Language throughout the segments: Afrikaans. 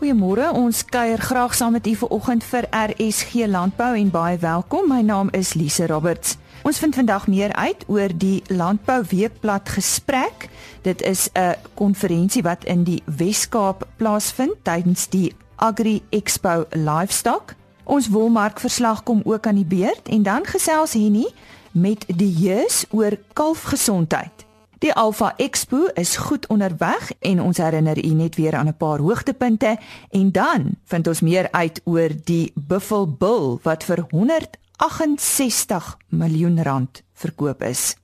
Goeiemôre. Ons kuier graag saam met u vanoggend vir RSG Landbou en baie welkom. My naam is Lise Roberts. Ons vind vandag meer uit oor die Landbou Weekblad gesprek. Dit is 'n konferensie wat in die Wes-Kaap plaasvind tydens die Agri Expo Livestock. Ons wolmarkverslag kom ook aan die beurt en dan gesels Henny met die jeus oor kalfgesondheid. Die Alpha Expo is goed onderweg en ons herinner u net weer aan 'n paar hoogtepunte en dan vind ons meer uit oor die Buffel Bull wat vir 168 miljoen rand verkoop is.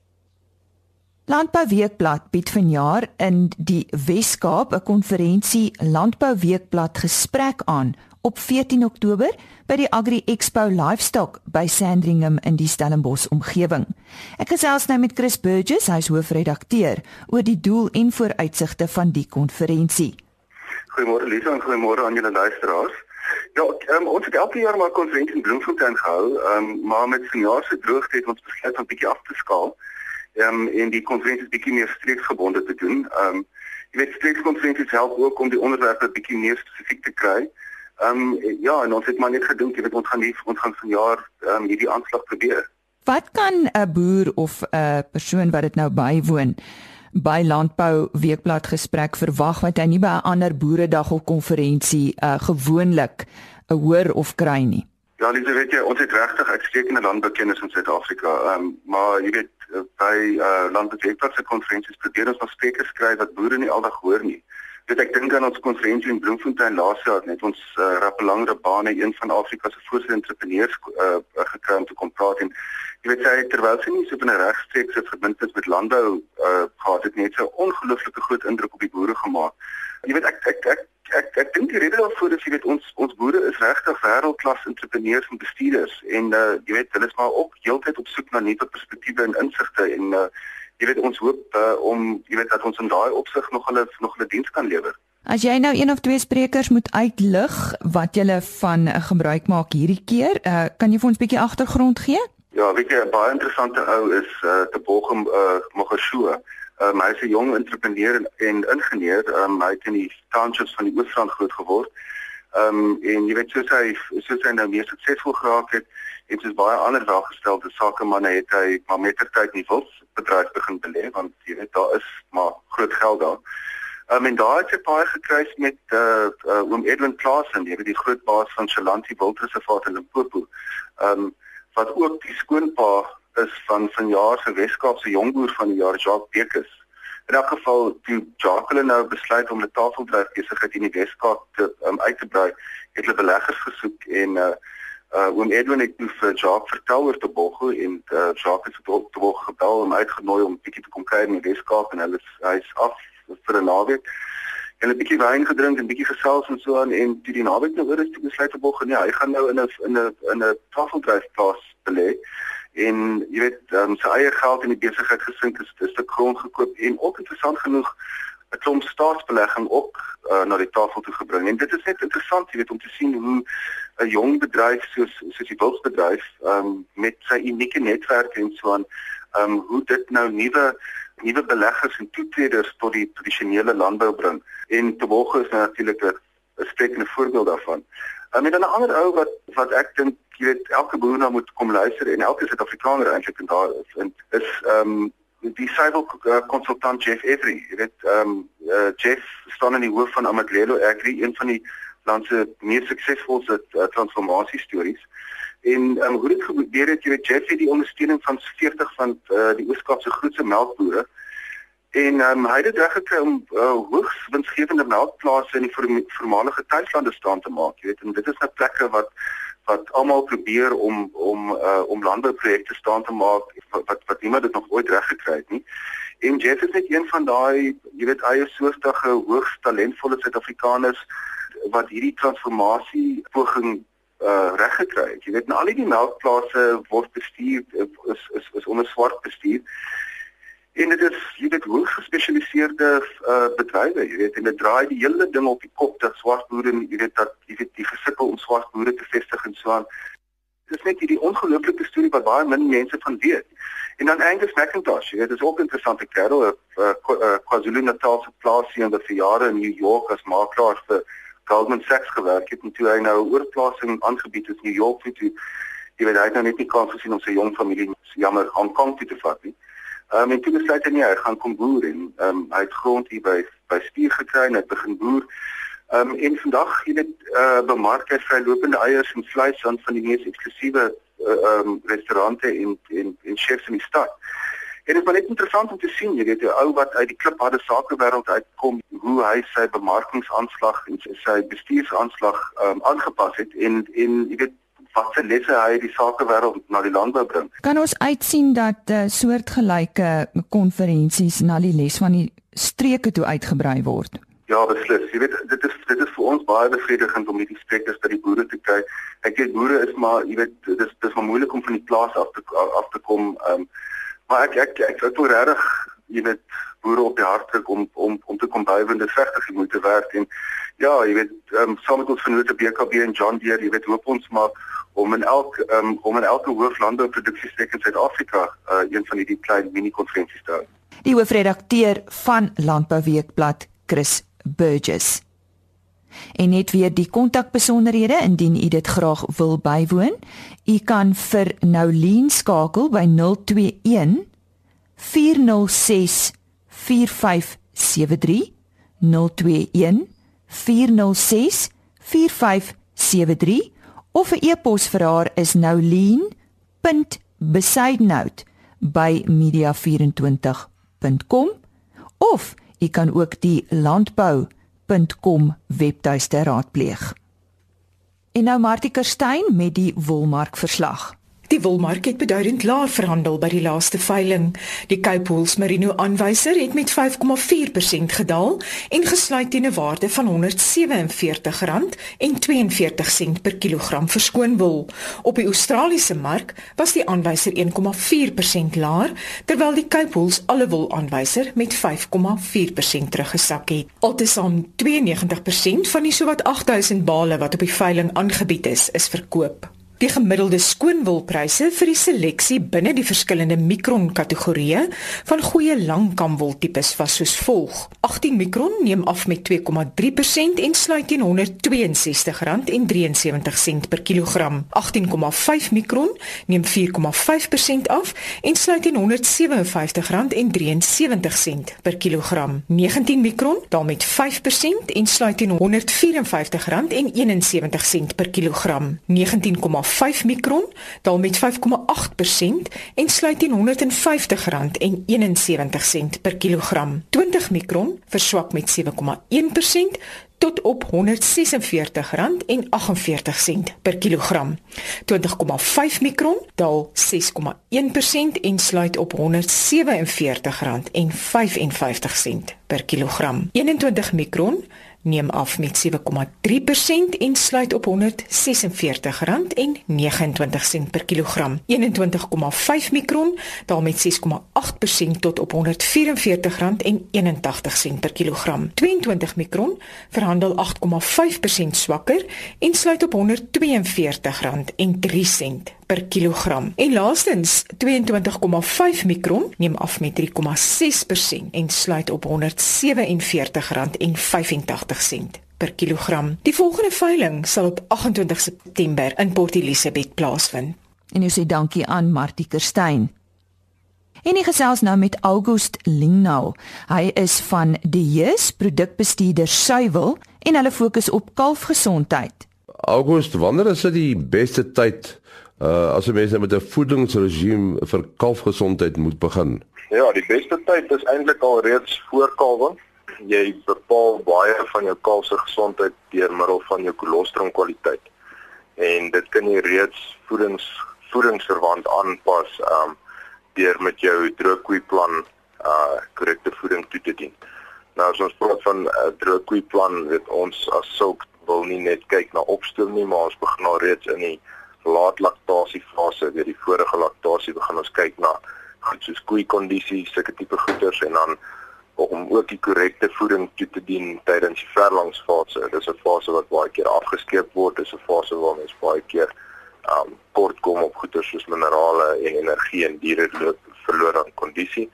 Landbou Weekblad bied vanjaar in die Wes-Kaap 'n konferensie Landbou Weekblad gesprek aan op 14 Oktober by die Agri Expo Livestock by Sandringham in die Stellenbosch omgewing. Ek gesels nou met Chris Burgess, hy is hoofredakteur, oor die doel en vooruitsigte van die konferensie. Goeiemôre Lisa en goeiemôre aan julle luisteraars. Ja, um, ons het elke jaar maar konferensie in Bloemfontein gehou, um, maar met vanjaar se droogte het ons besluit om bietjie af te skaal. Ehm um, en die konferensie bietjie meer streeksgebonde te doen. Ehm um, jy weet streekskonferensies help ook om die onderwerpe bietjie meer spesifiek te kry. Ehm um, ja, en ons het maar net gedink jy weet ons gaan nie ons gaan vanjaar ehm um, hierdie aanslag probeer. Wat kan 'n boer of 'n persoon wat dit nou bywoon by landbou weekblad gesprek verwag wat hy nie by 'n ander boeredag of konferensie uh, gewoonlik 'n hoor of kry nie? Ja, dis weet jy, ons het regtig uitstekende landboukennis in Suid-Afrika. Ehm um, maar jy weet by uh, landbou weekblad se konferensies probeer ons nog sprekers kry wat boere nie aldag hoor nie. Dit ek dink aan ons konferensie in Bloemfontein laas jaar net ons uh, Rappelang Rabane een van Afrika se voorste entrepreneurs uh, gekry om te kom praat en jy weet sy terwyl sy nie so 'n regstreekse verbintenis met landbou uh, gehad het net so ongelooflike groot indruk op die boere gemaak. Jy weet ek ek ek ek, ek dink die rede daarvoor is jy weet ons ons boere is regtig wêreldklas entrepreneurs en bestuurders en uh, jy weet hulle is maar ook heeltyd op soek na nuwe perspektiewe en insigte en uh, jy weet ons hoop uh, om jy weet dat ons in daai opsig nog hulle nog hulle diens kan lewer. As jy nou een of twee sprekers moet uitlig wat jy van uh, gebruik maak hierdie keer, uh, kan jy vir ons 'n bietjie agtergrond gee? Ja, weet jy, 'n baie interessante ou is uh, te Bochum uh, Mogashoe. Um, hy is 'n jong entrepreneur en, en ingenieur. Um, hy het in die townships van die Oos-Rand groot geword. Ehm um, en jy weet soos hy soos hy nou meer suksesvol geraak het, het hy baie ander welgestelde sakemanne het hy maar met ter tyd nie wil bedryf begin belê want jy weet daar is maar groot geld daar. Ehm um, en daar het hy baie gekruis met eh uh, uh, oom Edwin Klasen, jy weet die groot baas van Chalanti Wildreservaat in Limpopo. Ehm um, wat ook die skoonpa is van vanjaar se Weskaapse jongboer van die jaar Jacques Bekes. In elk geval toe Jacques nou besluit om 'n tafeldryf besigheid in die Weskaap te um, uit te brei, het hulle beleggers gesoek en uh uh oom Edwin het toe vir Jacques vertel oor te Bogo en uh Jacques het tot te Bogo gebel om uitgenooi om bietjie te kom kuier in die Weskaap en hulle hy's af vir 'n naweek. Hulle het bietjie wyn gedrink en bietjie gesels en so aan en toe die naweek nou oor is toe besluit te Bogo nee, hy gaan nou in 'n in 'n in 'n tafeldryf plaas belê en jy weet um, sy eie geld in die besigheid gesink is, 'n grond gekoop en ook interessant genoeg 'n klomp staatsbelegging ook uh, na die tafel toe gebring. En dit is net interessant, jy weet, om te sien hoe 'n jong bedryf soos soos die wildbedryf um, met sy unieke netwerk en so aan, um, hoe dit nou nuwe nuwe beleggers en toetreders tot die tradisionele landbou bring. En Tebogo is nou natuurlik 'n sprekende voorbeeld daarvan. Um, en dan 'n ander ou wat wat ek dink jy weet elke boer nou moet kom luister en elke Suid-Afrikaner eintlik en daar is, en is ehm um, die civil uh, consultant Jeff Every, jy weet, ehm um, uh, Jeff staan in die hoof van Amadlelo Agri, een van die land se mees suksesvolste uh, transformasie stories. En um, hoe dit gebeur het, jy weet Jeff het die ondersteuning van 40 van uh, die Ooskaap se grootste melkbore en um, hy het dit reg gekry om uh, hoogs winsgewende melkplase in die voormalige tuislande staan te maak, jy weet, en dit is 'n plekke wat wat almal probeer om om uh, om landbouprojekte staan te maak wat wat niemand dit nog ooit reg gekry het nie. En Jeff is net een van daai, jy weet, eie soortige hoogs talentvolle Suid-Afrikaners wat hierdie transformasie poging uh reg gekry het. Jy weet, al die melkplase word bestuur is is is onder swart bestuur. En dit is jy weet hoe gespesialiseerde uh bedrywe, jy weet, en dit draai die hele ding op die kop dat swart boere, jy weet dat jy weet die gesukkel om swart boere te vestig en so aan. Dit is net hierdie ongelooflike storie wat baie min mense van weet. En dan Angus McIntosh, jy weet, dis ook 'n interessante kerel, 'n uh, uh, KwaZulu-Natal se plaasie in die jare in New York as makelaar vir Goldman Sachs gewerk het en toe hy nou oorplasing aangebied het in New York toe. Jy weet hy het nou net nie kans gesien om sy jong familie jammer Hong Kong toe te vat nie. Ehm um, en toe besluit hy nie hy gaan kom boer en ehm um, hy het grond hier by by Spier gekry en hy begin boer. Ehm um, en vandag jy weet eh uh, bemark hy sy lopende eiers en vleis aan van die mees eksklusiewe eh, ehm uh, um, restaurante in in in chefs in die stad. En dit is baie interessant om te sien, jy weet, 'n ou wat uit die klipharde sakewêreld uitkom, hoe hy sy bemarkingsaanslag en sy bestuursaanslag ehm um, aangepas het en en jy weet wat se lesse hy die sakewêreld na die landbou bring. Kan ons uitsien dat 'n uh, eh, soortgelyke konferensies na die les van die streke toe uitgebrei word? Ja, beslis. Jy weet, dit is dit is vir ons baie bevredigend om hierdie sprekers by die boere te kry. Ek weet boere is maar, jy weet, dit is dis maar moeilik om van die plaas af te af te kom. Ehm um, Maar ek ek ek wil regtig jy weet boere op die hart druk om om om te kom bywende vegtig jy moet werk en ja jy weet um, saam met ons vennote BKB en John Deere jy weet hoop ons maar om in elk um, om in elke hooflandbouproduksiestek in Suid-Afrika uh, een van hierdie klein mini konferensies te hou. Die hoofredakteur van Landbouweekblad Chris Burgess En net weer die kontakbesonderhede indien u dit graag wil bywoon. U kan vir Noulien skakel by 021 406 4573 021 406 4573 of 'n e-pos vir haar is noulien.besidenhout@media24.com of u kan ook die landbou wolmark.com webtuiste raadpleeg. En nou Martie Kerstyn met die wolmark verslag. Die wolmark het beduidend laer verhandel by die laaste veiling. Die Cape Wool Merino aanwyser het met 5,4% gedaal en gesluit teen 'n waarde van R147,42 per kilogram verskoon wol. Op die Australiese mark was die aanwyser 1,4% laer, terwyl die Cape Wool alle wol aanwyser met 5,4% teruggesak het. Altesaam 92% van die sowat 8000 bale wat op die veiling aangebied is, is verkoop. Die gemiddelde skoonwolpryse vir die seleksie binne die verskillende mikron kategorieë van goeie langkamwol tipes was soos volg: 18 mikron neem af met 2,3% en sluit teen R162,73 per kilogram. 18,5 mikron neem 4,5% af en sluit teen R157,73 per kilogram. 19 mikron daal met 5% en sluit teen R154,71 per kilogram. 19, 5 mikron daal met 5,8% en sluit teen R150,71 per kilogram. 20 mikron verswak met 7,1% tot op R146,48 per kilogram. 20,5 mikron daal 6,1% en sluit op R147,55 per kilogram. 21 mikron neem af met 7,3% en sluit op R146,29 per kilogram. 21,5 mikron daal met 6,8% tot op R144,81 per kilogram. 22 mikron verhandel 8,5% swakker en sluit op R142,03 per kilogram. En laastens, 22,5 mikron neem af met 3,6% en sluit op R147,85 per kilogram. Die volgende veiling sal op 28 September in Port Elizabeth plaasvind. En ons sê dankie aan Martie Kerstyn. En ek gesels nou met August Lingnau. Hy is van die Jeus produkbestuurder Suiwel en hulle fokus op kalfgesondheid. August, wanneer is dit die beste tyd uh as jy mense met 'n voedingsregime vir kalfgesondheid moet begin. Ja, die beste tyd is eintlik al reeds voor kalwing. Jy bepaal baie van jou kalf se gesondheid deur middel van jou kolostrum kwaliteit. En dit kan jy reeds voedings voedingsverwant aanpas um deur met jou droogkoeiplan uh korrekte voeding toe te dien. Nou as ons praat van 'n uh, droogkoeiplan, weet ons as sulk wil nie net kyk na opstoom nie, maar ons begin al reeds in die laat laktasiefase, weer die vorige laktasie begin ons kyk na goed soos koei kondisies, sulke tipe goeders en dan om ook die korrekte voeding toe te dien tydens die verlangsfase. Dit is 'n fase wat baie keer afgeskeep word, dis 'n fase waar mens baie keer um kort kom op goeders soos minerale en energie en diere loop verloor aan kondisie.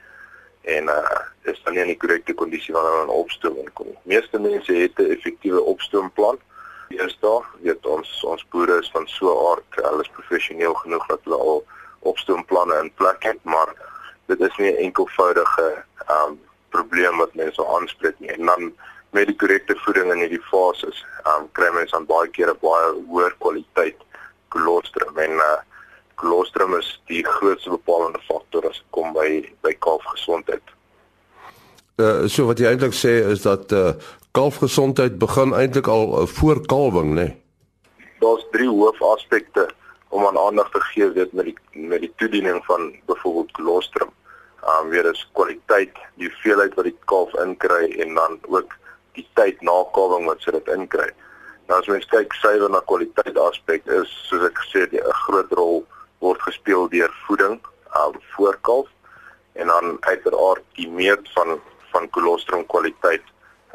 en uh is dan nie die korrekte kondisie wanneer hulle opstoom inkom. Meeste mense het 'n effektiewe opstoomplan. Daar, weet ons ons boere is van so aard, hulle is professioneel genoeg dat hulle al opstoomplanne in plek het, maar dit is nie 'n enkelvoudige um probleem wat mense aanspreek nie. En dan met die korrekte voeding in hierdie fases, um kry mense dan baie keer 'n baie hoër kwaliteit kolostrum en uh kolostrum is die grootste bepalende faktor as dit kom by by kalfgesondheid. Uh so wat jy eintlik sê is dat uh kalfgesondheid begin eintlik al uh, voor kalwing, né? Nee? Daar's drie hoofaspekte om aan aandag te gee weet met die met die toediening van byvoorbeeld kolostrum. Um weer is kwaliteit, die hoeveelheid wat die kalf inkry en dan ook die tyd na kalwing wat sy dit inkry. Nou as mens kyk suiwer na kwaliteit aspek is soos ek gesê het 'n groot rol word gespeel deur voeding um voor kalf en dan uiteraard die meet van van kolostrum kwaliteit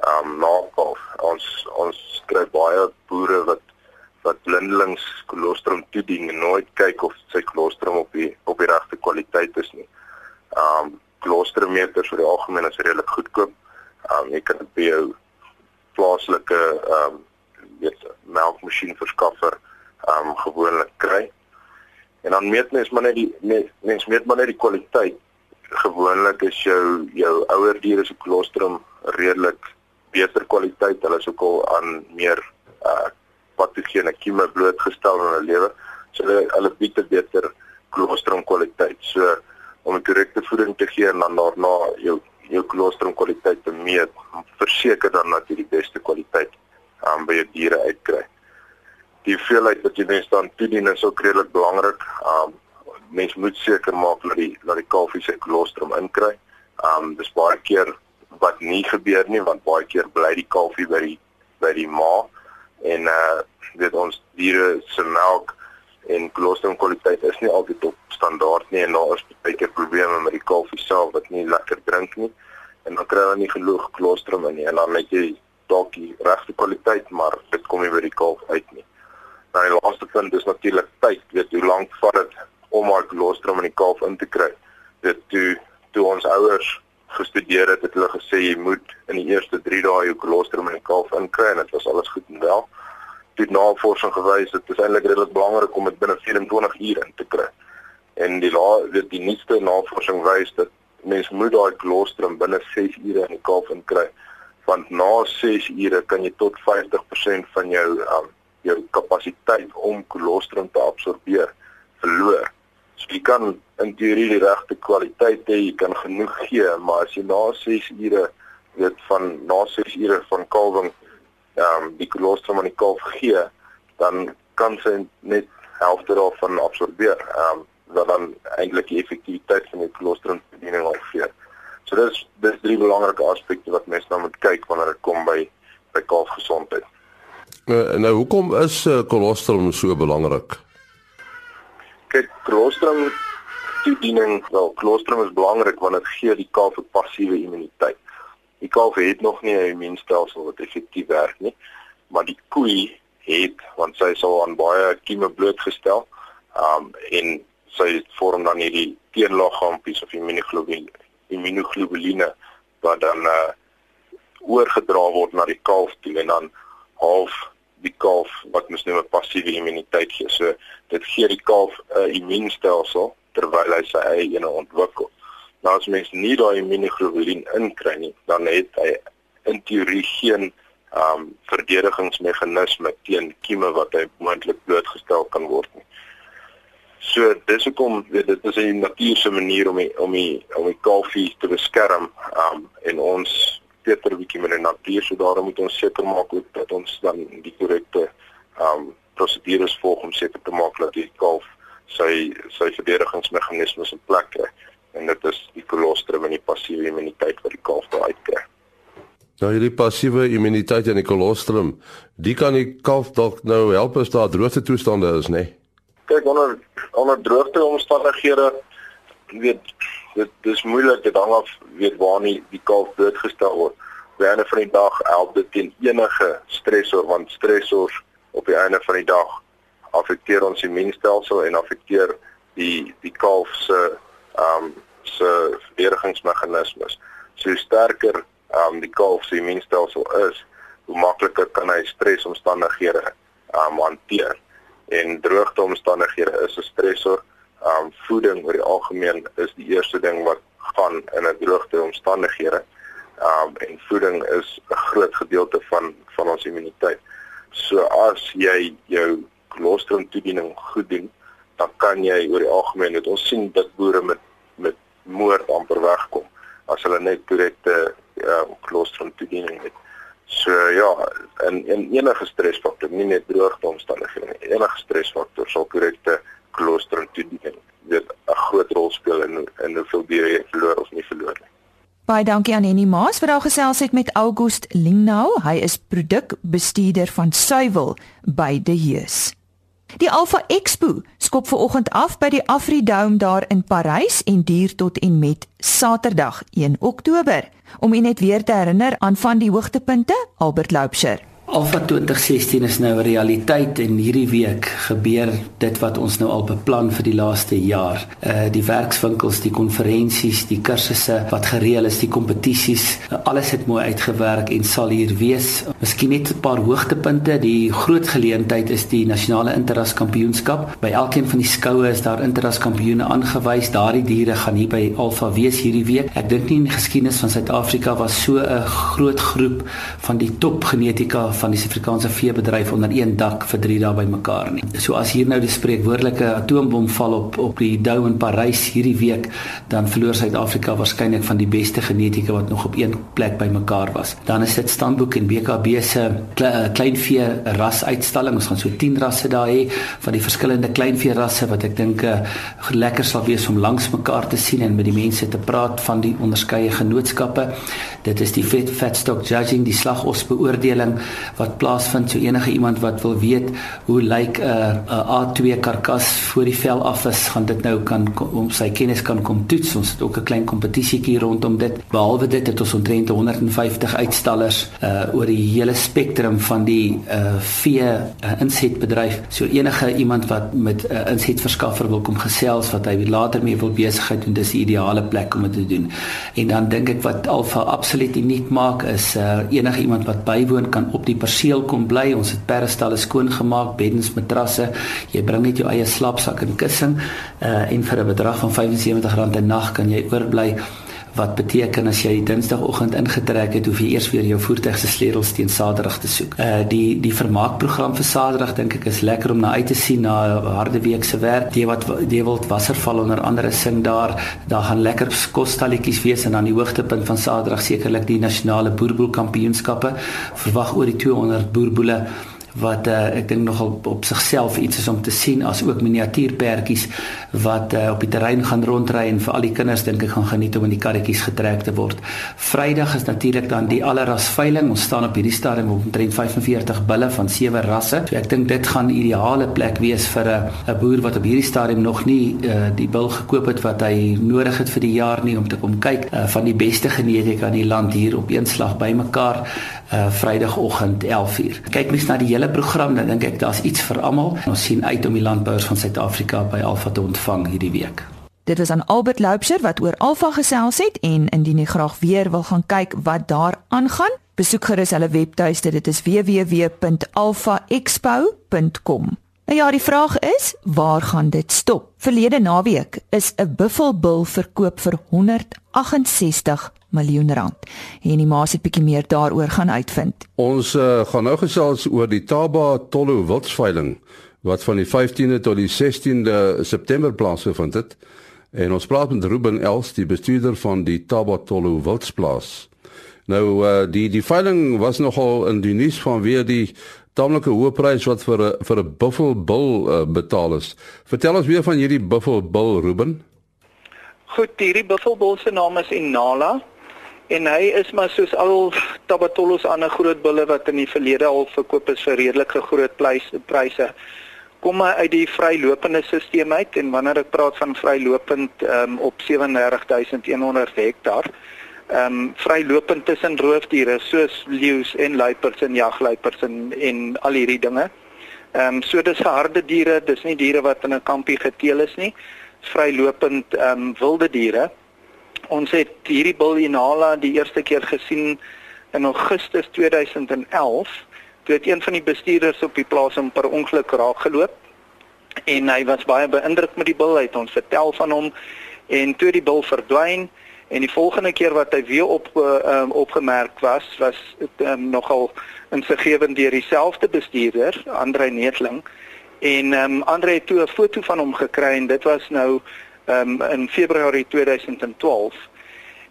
um na kalf. Ons ons kry baie boere wat wat blindelings kolostrum toedien en nooit kyk of sy kolostrum op die op die regte kwaliteit is nie. Um kolostrometers vir die algemeen is redelik goedkoop. Um jy kan dit by jou plaaslike um weet melkmasjien verskaffer um gewoonlik kry. En dan meet mens maar net die mens, mens meet maar net die kwaliteit. Gewoonlik is jou jou ouer diere se kolostrum redelik beter kwaliteit. Hulle is ook al aan meer uh patogene kieme blootgestel in hulle lewe. So hulle hulle bied 'n beter kolostrum kwaliteit. So om 'n korrekte voeding te gee en dan daarna jou jou kolostrum kwaliteit te meet, verseker dan dat jy die beste kwaliteit aan um, by jou diere uitkry. Die hoeveelheid wat jy mens dan toedien is ook redelik belangrik. Um mens moet seker maak dat die dat die kalfie sy kolostrum inkry. Um dis baie keer wat nie gebeur nie want baie keer bly die kalfie by die by die ma en uh weet ons diere se melk en kolostrum kwaliteit is nie altyd op standaard nie en daar is baie keer probleme met die kalfie self wat nie lekker drink nie en dan kry hulle nie genoeg kolostrum in nie en dan het jy dalk die regte kwaliteit maar dit kom nie by die kalf uit nie. Nou die laaste punt is natuurlik tyd, weet hoe lank vat dit om maar kolostrum in die kalf in te kry. Dit toe toe ons ouers gestudeer het, het hulle gesê jy moet in die eerste 3 dae jou kolostrum in die kalf inkry en dit was alles goed en wel. Dit navorsing gewys dit is eintlik redelik belangrik om dit binne 24 ure in te kry. En die la, die, die nuutste navorsing wys dat mens moet daai kolostrum binne 6 ure in die kalf inkry. Want na 6 ure kan jy tot 50% van jou um, jou kapasiteit om kolostrum te absorbeer verloor. So jy kan in teorie die regte kwaliteit hê, jy kan genoeg gee, maar as jy na 6 ure weet van na 6 ure van kalwing ehm um, die kolostrum aan die kalf gee, dan kan sy net helfte daarvan absorbeer. Ehm um, wat dan eintlik die effektiwiteit van die kolostrum bediening afgee. So dis dis drie belangrike aspekte wat mense nou moet kyk wanneer dit kom by by kalfgesondheid. Uh, nou hoekom is uh, kolostrum so belangrik? Kyk kolostrum toediening wel kolostrum is belangrik want dit gee die kalf 'n passiewe immuniteit. Die kalf het nog nie 'n immuunstelsel wat effektief werk nie, maar die koei het want sy sal aan baie kieme blootgestel. Um en sy vorm dan hierdie teenlaaggaampies of immunoglobuline immunoglobuline wat dan uh oorgedra word na die kalf toe en dan half die kalf wat mens nou 'n passiewe immuniteit gee. So dit gee die kalf 'n immuunstelsel terwyl hy sy eie ene ontwikkel. Nou as mens nie daai immunoglobulien inkry nie, dan het hy in teorie geen um verdedigingsmeganisme teen kieme wat hy moontlik blootgestel kan word nie. So dis hoekom dit is 'n natuurlike manier om die, om die, om die kalfie te beskerm um en ons beter 'n bietjie met die natuur, so daarom moet ons seker maak ook dat ons dan die korrekte ehm um, prosedures volg om seker te maak dat die kalf sy sy verdedigingsmeganismes in plek kry en dit is die kolostrum en die passiewe immuniteit wat die kalf daar uitkry. Nou hierdie passiewe immuniteit en die kolostrum, die kan die kalf dalk nou help as daar droogte toestande is, nê? Nee? Kyk onder onder droogte omstandighede weet dit dis moeilik dit hang af weet waar nie die kalf doodgestel word. Op die einde van die dag help dit teen enige stresor want stresors op die einde van die dag affekteer ons immuunstelsel en affekteer die die kalf se ehm um, se verdedigingsmeganismes. So sterker um die kalf se immuunstelsel is, hoe makliker kan hy stresomstandighede um hanteer. En droogteomstandighede is 'n stresor. Um voeding oor die algemeen is die eerste ding wat gaan in 'n droogteomstandighede. Um en voeding is 'n groot gedeelte van van ons immuniteit. So as jy jou kolostrum toediening goed doen, dan kan jy oor die algemeen dit ons sien dat boere met met moord amper wegkom as hulle net korrekte ja, kolostrum toediening het. So ja, en en enige stresfaktor, nie net droogte omstandighede nie, enige stresfaktor sal korrekte kolostrum toediening dit 'n groot rol speel in in hoeveel jy verloor of nie verloor nie. Baie dankie aan Henny Maas vir al gesels het met August Lingnau. Hy is produkbestuurder van suiwel by De Heus. Die Alpha Expo skop ver oggend af by die Afridome daar in Parys en duur tot en met Saterdag 1 Oktober. Om u net weer te herinner aan van die hoogtepunte, Albert Loubser. Alpha 2016 is nou 'n realiteit en hierdie week gebeur dit wat ons nou al beplan vir die laaste jaar. Uh die werkswinkels, die konferensies, die kursusse wat gereël is, die kompetisies, alles het mooi uitgewerk en sal hier wees. Miskien net 'n paar hoogtepunte. Die groot geleentheid is die nasionale interras kampioenskap. By elkeen van die skoue is daar interras kampioene aangewys. Daardie diere gaan hier by Alpha wees hierdie week. Ek dink nie in die geskiedenis van Suid-Afrika was so 'n groot groep van die top genetika van die Suid-Afrikaanse veebedryf onder een dak vir 3 dae bymekaar nie. So as hier nou die spreekwoordelike atoombom val op op die Dou in Parys hierdie week, dan verloor Suid-Afrika waarskynlik van die beste genetika wat nog op een plek bymekaar was. Dan is dit Standboek en BKB se eh, kleinvee ras uitstalling. Ons gaan so 10 rasse daar hê van die verskillende kleinvee rasse wat ek dink uh, lekker sal wees om langs mekaar te sien en met die mense te praat van die onderskeie genootskappe. Dit is die vet fatstock judging, die slagos beoordeling wat plaasvind. So enige iemand wat wil weet hoe lyk 'n uh, 'n A2 karkas voor die vel af is, gaan dit nou kan om sy kennis kan kom toets. Ons het ook 'n klein kompetisietjie rondom dit. Behalwe dit het ons omtrent 150 uitstallers uh oor die hele spektrum van die uh vee uh, insetbedryf. So enige iemand wat met 'n uh, insetverskaffer wil kom gesels wat hy later mee wil besigheid doen, dis die ideale plek om dit te doen. En dan dink ek wat Alfa absoluut uniek maak is uh enige iemand wat bywoon kan op die perseel kom bly. Ons het perestalle skoon gemaak, beddens, matrasse. Jy bring net jou eie slaapsak en kussing uh en vir 'n bedrag van R75 'n nag kan jy oorbly wat beteken as jy dinsdagoggend ingetrek het hoef jy eers weer jou voertuig se sleutels teen Saterdag te soek. Uh die die vermaakprogram vir Saterdag dink ek is lekker om na uit te sien na 'n harde week se werk. Die wat die wil Wasserval onder andere sing daar. Daar gaan lekker kosstalletjies wees en dan die hoogtepunt van Saterdag sekerlik die nasionale boerboel kampioenskappe. Verwag oor die 200 boerboele wat uh, ek dink nogal op, op sigself iets is om te sien as ook miniatuurperdjies wat uh, op die terrein gaan rondry en vir al die kinders dink ek gaan geniet om in die karretjies getrek te word. Vrydag is natuurlik dan die alleras veiling. Ons staan op hierdie stadium op omtrent 45 bulle van sewe rasse. So ek dink dit gaan 'n ideale plek wees vir 'n 'n boer wat op hierdie stadium nog nie uh, die bil gekoop het wat hy nodig het vir die jaar nie om te kom kyk uh, van die beste genetika in die land hier op een slag bymekaar uh Vrydagoggend 11:00. Kyk mens na die hele program, dan dink ek daar's iets vir almal. Ons sien uit om die landbouers van Suid-Afrika by Alfa te ontvang hierdie week. Dit was aan Albert Loubser wat oor Alfa gesels het en indien jy graag weer wil gaan kyk wat daar aangaan, besoek gerus hulle webtuiste. Dit is www.alfaexpo.com. Nou ja, die vraag is, waar gaan dit stop? Verlede naweek is 'n buffelbil verkoop vir 168 miljoen rand. En die maas het bietjie meer daaroor gaan uitvind. Ons uh, gaan nou gesels oor die Taba Tollo wildsveiling wat van die 15de tot die 16de September plaasgevind het. En ons praat met Ruben Els, die bestuurder van die Taba Tollo wildsplaas. Nou uh, die die veiling was nogal in die nuus van weer die tamelike hoë prys wat vir 'n vir 'n buffel bull uh, betaal is. Vertel ons weer van hierdie buffel bull Ruben. Goed, hierdie buffel bull se naam is Inala en hy is maar soos al Tabatollos ander groot bulle wat in die verlede al verkoop is vir redelike groot pryse. Kom maar uit die vrylopende stelsel uit en wanneer ek praat van vrylopend um, op 37100 hektaar, ehm um, vrylopend tussen roofdiere soos leeu's en luiperds en jagluiperds en en al hierdie dinge. Ehm um, so dis harde diere, dis nie diere wat in 'n kampie geteel is nie. Vrylopend ehm um, wilde diere Ons het hierdie bil Inala die eerste keer gesien in Augustus 2011 toe het een van die bestuurders op die plaas hom per ongeluk raakgeloop en hy was baie beïndruk met die bil het ons vertel van hom en toe die bil verdwyn en die volgende keer wat hy weer op um, opgemerk was was um, nogal insiggewend deur dieselfde bestuurder Andre Neetling en um, Andre het toe 'n foto van hom gekry en dit was nou um, in Februarie 2012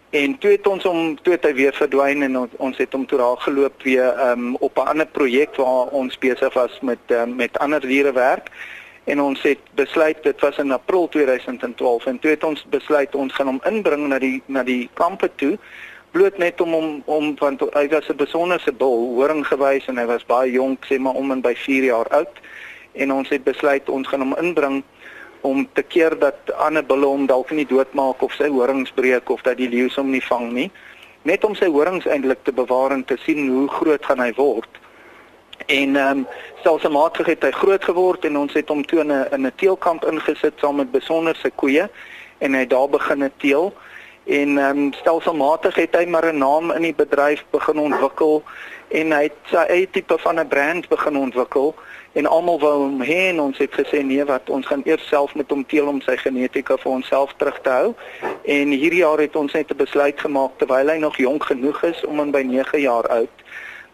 En toe het ons hom toe het hy weer verdwyn en ons, ons het hom toe daar geloop weer um, op 'n ander projek waar ons besig was met um, met ander diere werk. En ons het besluit dit was in April 2012 en toe het ons besluit ons gaan hom inbring na die na die kampe toe bloot net om om om want hy was 'n besonderse bul, horing gewys en hy was baie jonk, sê maar om en by 4 jaar oud. En ons het besluit ons gaan hom inbring om te keer dat ander bulle hom dalk nie doodmaak of sy horings breek of dat die leeu hom nie vang nie. Net om sy horings eintlik te bewaar en te sien hoe groot gaan hy word. En ehm um, stelselmatig het hy groot geword en ons het hom toe in 'n in 'n teelkamp ingesit saam met besonderse koeie en hy daar begin teel. En ehm um, stelselmatig het hy maar 'n naam in die bedryf begin ontwikkel en hy het sy eie tipe van 'n brand begin ontwikkel en almal wou hom hê en ons het gesê nee wat ons gaan eers self met hom teel om sy genetika vir onsself terug te hou en hierdie jaar het ons net 'n besluit gemaak terwyl hy nog jonk genoeg is om aan by 9 jaar oud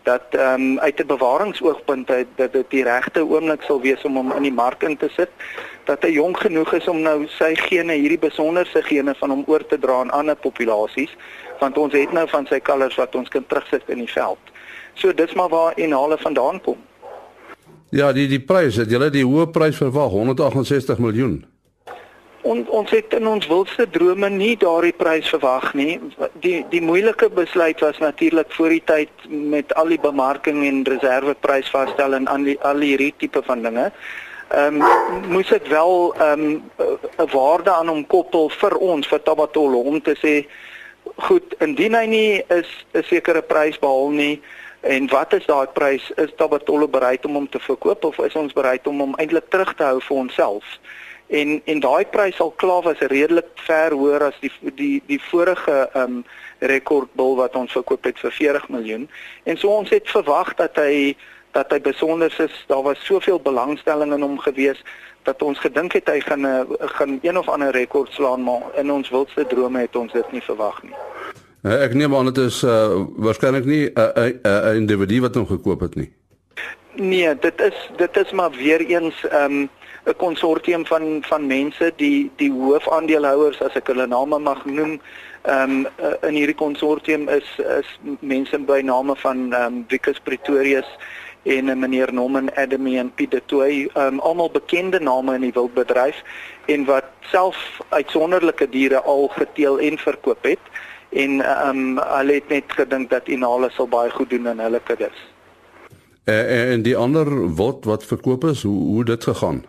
dat ehm um, uit 'n bewaringsoogpunt uit dat dit die regte oomblik sal wees om hom in die mark in te sit dat hy jonk genoeg is om nou sy gene hierdie besonderse gene van hom oor te dra aan ander populasies want ons het nou van sy kalvers wat ons kan terugsit in die veld. So dis maar waar en hulle vandaan kom. Ja, die die prys, het julle die hoë prys verwag, 168 miljoen. On, ons het in ons wildste drome nie daardie prys verwag nie. Die die moeilike besluit was natuurlik voor die tyd met al die bemarking en reserveprys vasstel en al die al hierdie tipe van dinge. Ehm um, moes ek wel ehm um, 'n waarde aan hom koppel vir ons vir Tabatolo om te sê goed, indien hy nie is 'n sekere prys behaal nie, En wat is daai prys? Is Tabatolo bereid om hom te verkoop of is ons bereid om hom eintlik terug te hou vir onsself? En en daai prys al klaar was redelik ver hoër as die die die vorige ehm um, rekordbul wat ons verkoop het vir 40 miljoen. En so ons het verwag dat hy dat hy besonder is. Daar was soveel belangstelling in hom gewees dat ons gedink het hy gaan 'n gaan een of ander rekord slaan, maar in ons wildste drome het ons dit nie verwag nie. Uh, ek neem aan dit is uh, waarskynlik nie 'n uh, uh, uh, individu wat hom gekoop het nie. Nee, dit is dit is maar weer eens 'n um, 'n konsortium van van mense die die hoofaandeelhouers as ek hulle name mag noem. Ehm um, in hierdie konsortium is is mense by name van ehm um, Wikus Pretorius en meneer Norman Adamy en Pieter Toy, ehm um, almal bekende name in die wildbedryf en wat self uitsonderlike diere al geteel en verkoop het en ehm um, hulle het net gedink dat Inale sal baie goed doen in hulle kuddes. Uh, en die ander wat wat verkoop is, hoe hoe dit gegaan?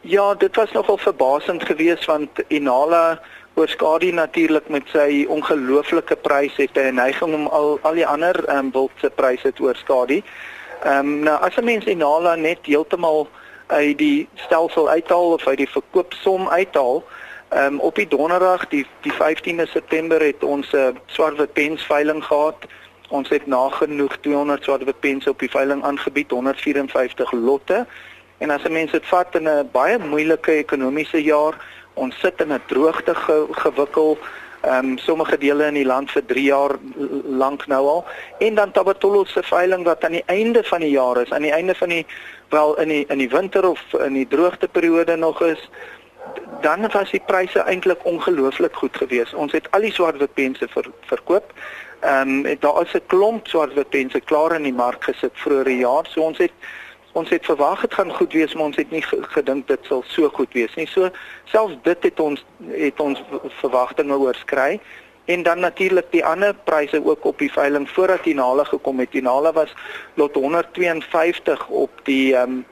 Ja, dit was nogal verbasend geweest want Inale oorskadu natuurlik met sy ongelooflike pryse het hy 'n neiging om al al die ander ehm um, wildse pryse te oorskadu. Ehm um, nou as 'n mens Inala net heeltemal uit die stelsel uithaal of uit die verkoopsom uithaal, Ehm um, op die donderdag die die 15de September het ons 'n uh, swartwit pens veiling gehad. Ons het nagenoeg 200 swartwit pense op die veiling aangebied, 154 lotte. En as 'n mens dit vat in 'n baie moeilike ekonomiese jaar, ons sit in 'n droogte ge, gewikkel, ehm um, sommige dele in die land vir 3 jaar lank nou al. En dan Tabatolo se veiling wat aan die einde van die jaar is, aan die einde van die wel in die in die winter of in die droogteperiode nog is dan was die pryse eintlik ongelooflik goed geweest. Ons het al die swartwit pense ver, verkoop. Ehm um, daar is 'n klomp swartwit pense klaar in die mark gesit vroeër die jaar. So ons het ons het verwag dit gaan goed wees, maar ons het nie gedink dit sal so goed wees nie. So selfs dit het ons het ons verwagtinge oorskry. En dan natuurlik die ander pryse ook op die veiling voordat die nale gekom het. Die nale was lot 152 op die ehm um,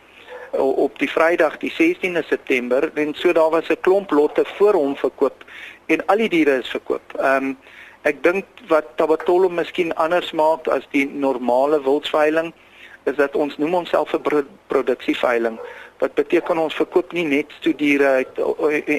op die Vrydag die 16de September en so daar was 'n klomp lotte voor hom verkoop en al die diere is verkoop. Ehm um, ek dink wat Tabatolo miskien anders maak as die normale wildsveiling is dat ons noem onsself 'n pro produksieveiling. Wat beteken ons verkoop nie net studiere uit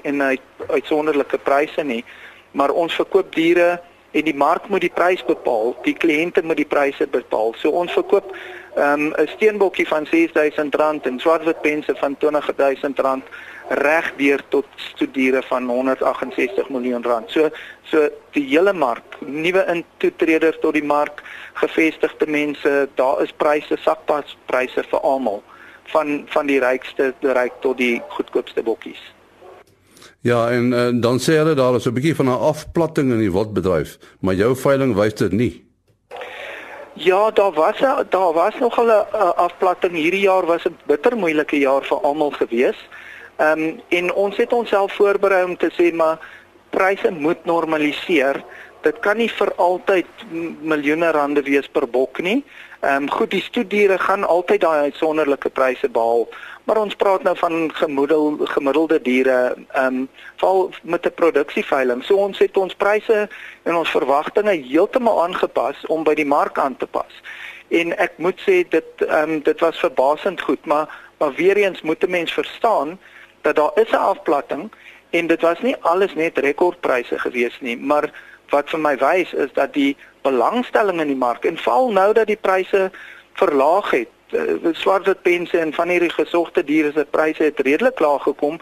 en uit uitsonderlike pryse nie, maar ons verkoop diere en die mark moet die prys bepaal, die kliënte moet die pryse bepaal. So ons verkoop 'n um, steenbokkie van R6000 en swartwitpense van R20000 reg deur tot studiere van 168 miljoen rand. So so die hele mark, nuwe intoetreders tot die mark, gevestigde mense, daar is pryse sakpas pryse vir almal van van die rykste ryk tot die goedkoopste bokkies. Ja, en, en dan sê hulle daar is 'n bietjie van 'n afplatting in die wildbedryf, maar jou veiling wys dit nie. Ja, daar was a, daar was nog 'n afplatting hierdie jaar was 'n bitter moeilike jaar vir almal gewees. Ehm um, en ons het onsself voorberei om te sê maar pryse moet normaliseer. Dit kan nie vir altyd miljoene rande wees per bok nie. Ehm um, goed, die stoediere gaan altyd daai uitsonderlike pryse behaal, maar ons praat nou van gemoedel gemiddelde diere ehm um, val met 'n produksieveiling. So ons het ons pryse en ons verwagtinge heeltemal aangepas om by die mark aan te pas. En ek moet sê dit ehm um, dit was verbasend goed, maar maar weer eens moet 'n mens verstaan dat daar is 'n afplatting en dit was nie alles net rekordpryse gewees nie, maar wat vir my wys is dat die belangstelling in die mark en val nou dat die pryse verlaag het. Uh, Swartwitpense en van hierdie gesogte diere se pryse het redelik laag gekom.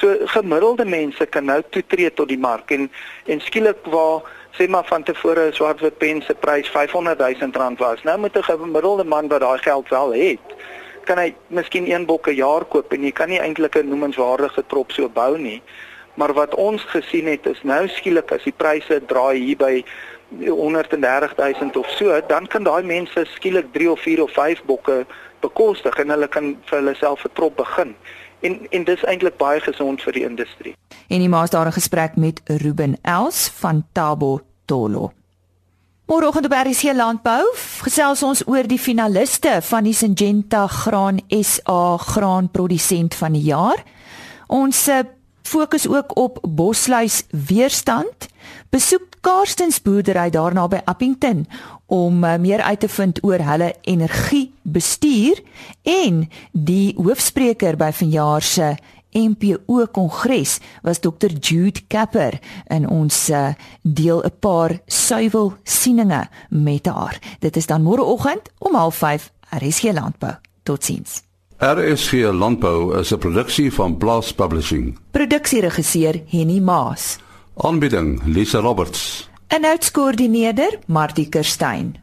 So gemiddelde mense kan nou toetree tot die mark en en skielik waar sê maar van tevore 'n swartwitpense prys 500 000 rand was. Nou moet 'n gemiddelde man wat daai geld wel het, kan hy miskien een bok 'n jaar koop en jy kan nie eintlik 'n noemenswaardige trop so bou nie. Maar wat ons gesien het is nou skielik as die pryse draai hier by 130 000 of so, dan kan daai mense skielik 3 of 4 of 5 bokke bekostig en hulle kan vir hulle self 'n trop begin. En en dis eintlik baie gesond vir die industrie. En die maas daar 'n gesprek met Ruben Els van Tabo Tolo. Môreoggend op RC Landbou gesels ons oor die finaliste van die Syngenta Graan SA graanprodusent van die jaar. Ons eh, fokus ook op bosluis weerstand. Besoek Karstens boerdery daarna by Appington om uh, meer uit te vind oor hulle energiebestuur en die hoofspreker by vanjaar se MPO kongres was Dr Jude Kapper en ons uh, deel 'n paar suiwel sieninge met haar. Dit is dan môreoggend om 05:30 RSG Landbou. Totsiens. RSG Landbou is 'n produksie van Blast Publishing. Produksieregisseur Henny Maas. Aanbieding Lisa Roberts. En uitskoördineerder Martie Kerstyn.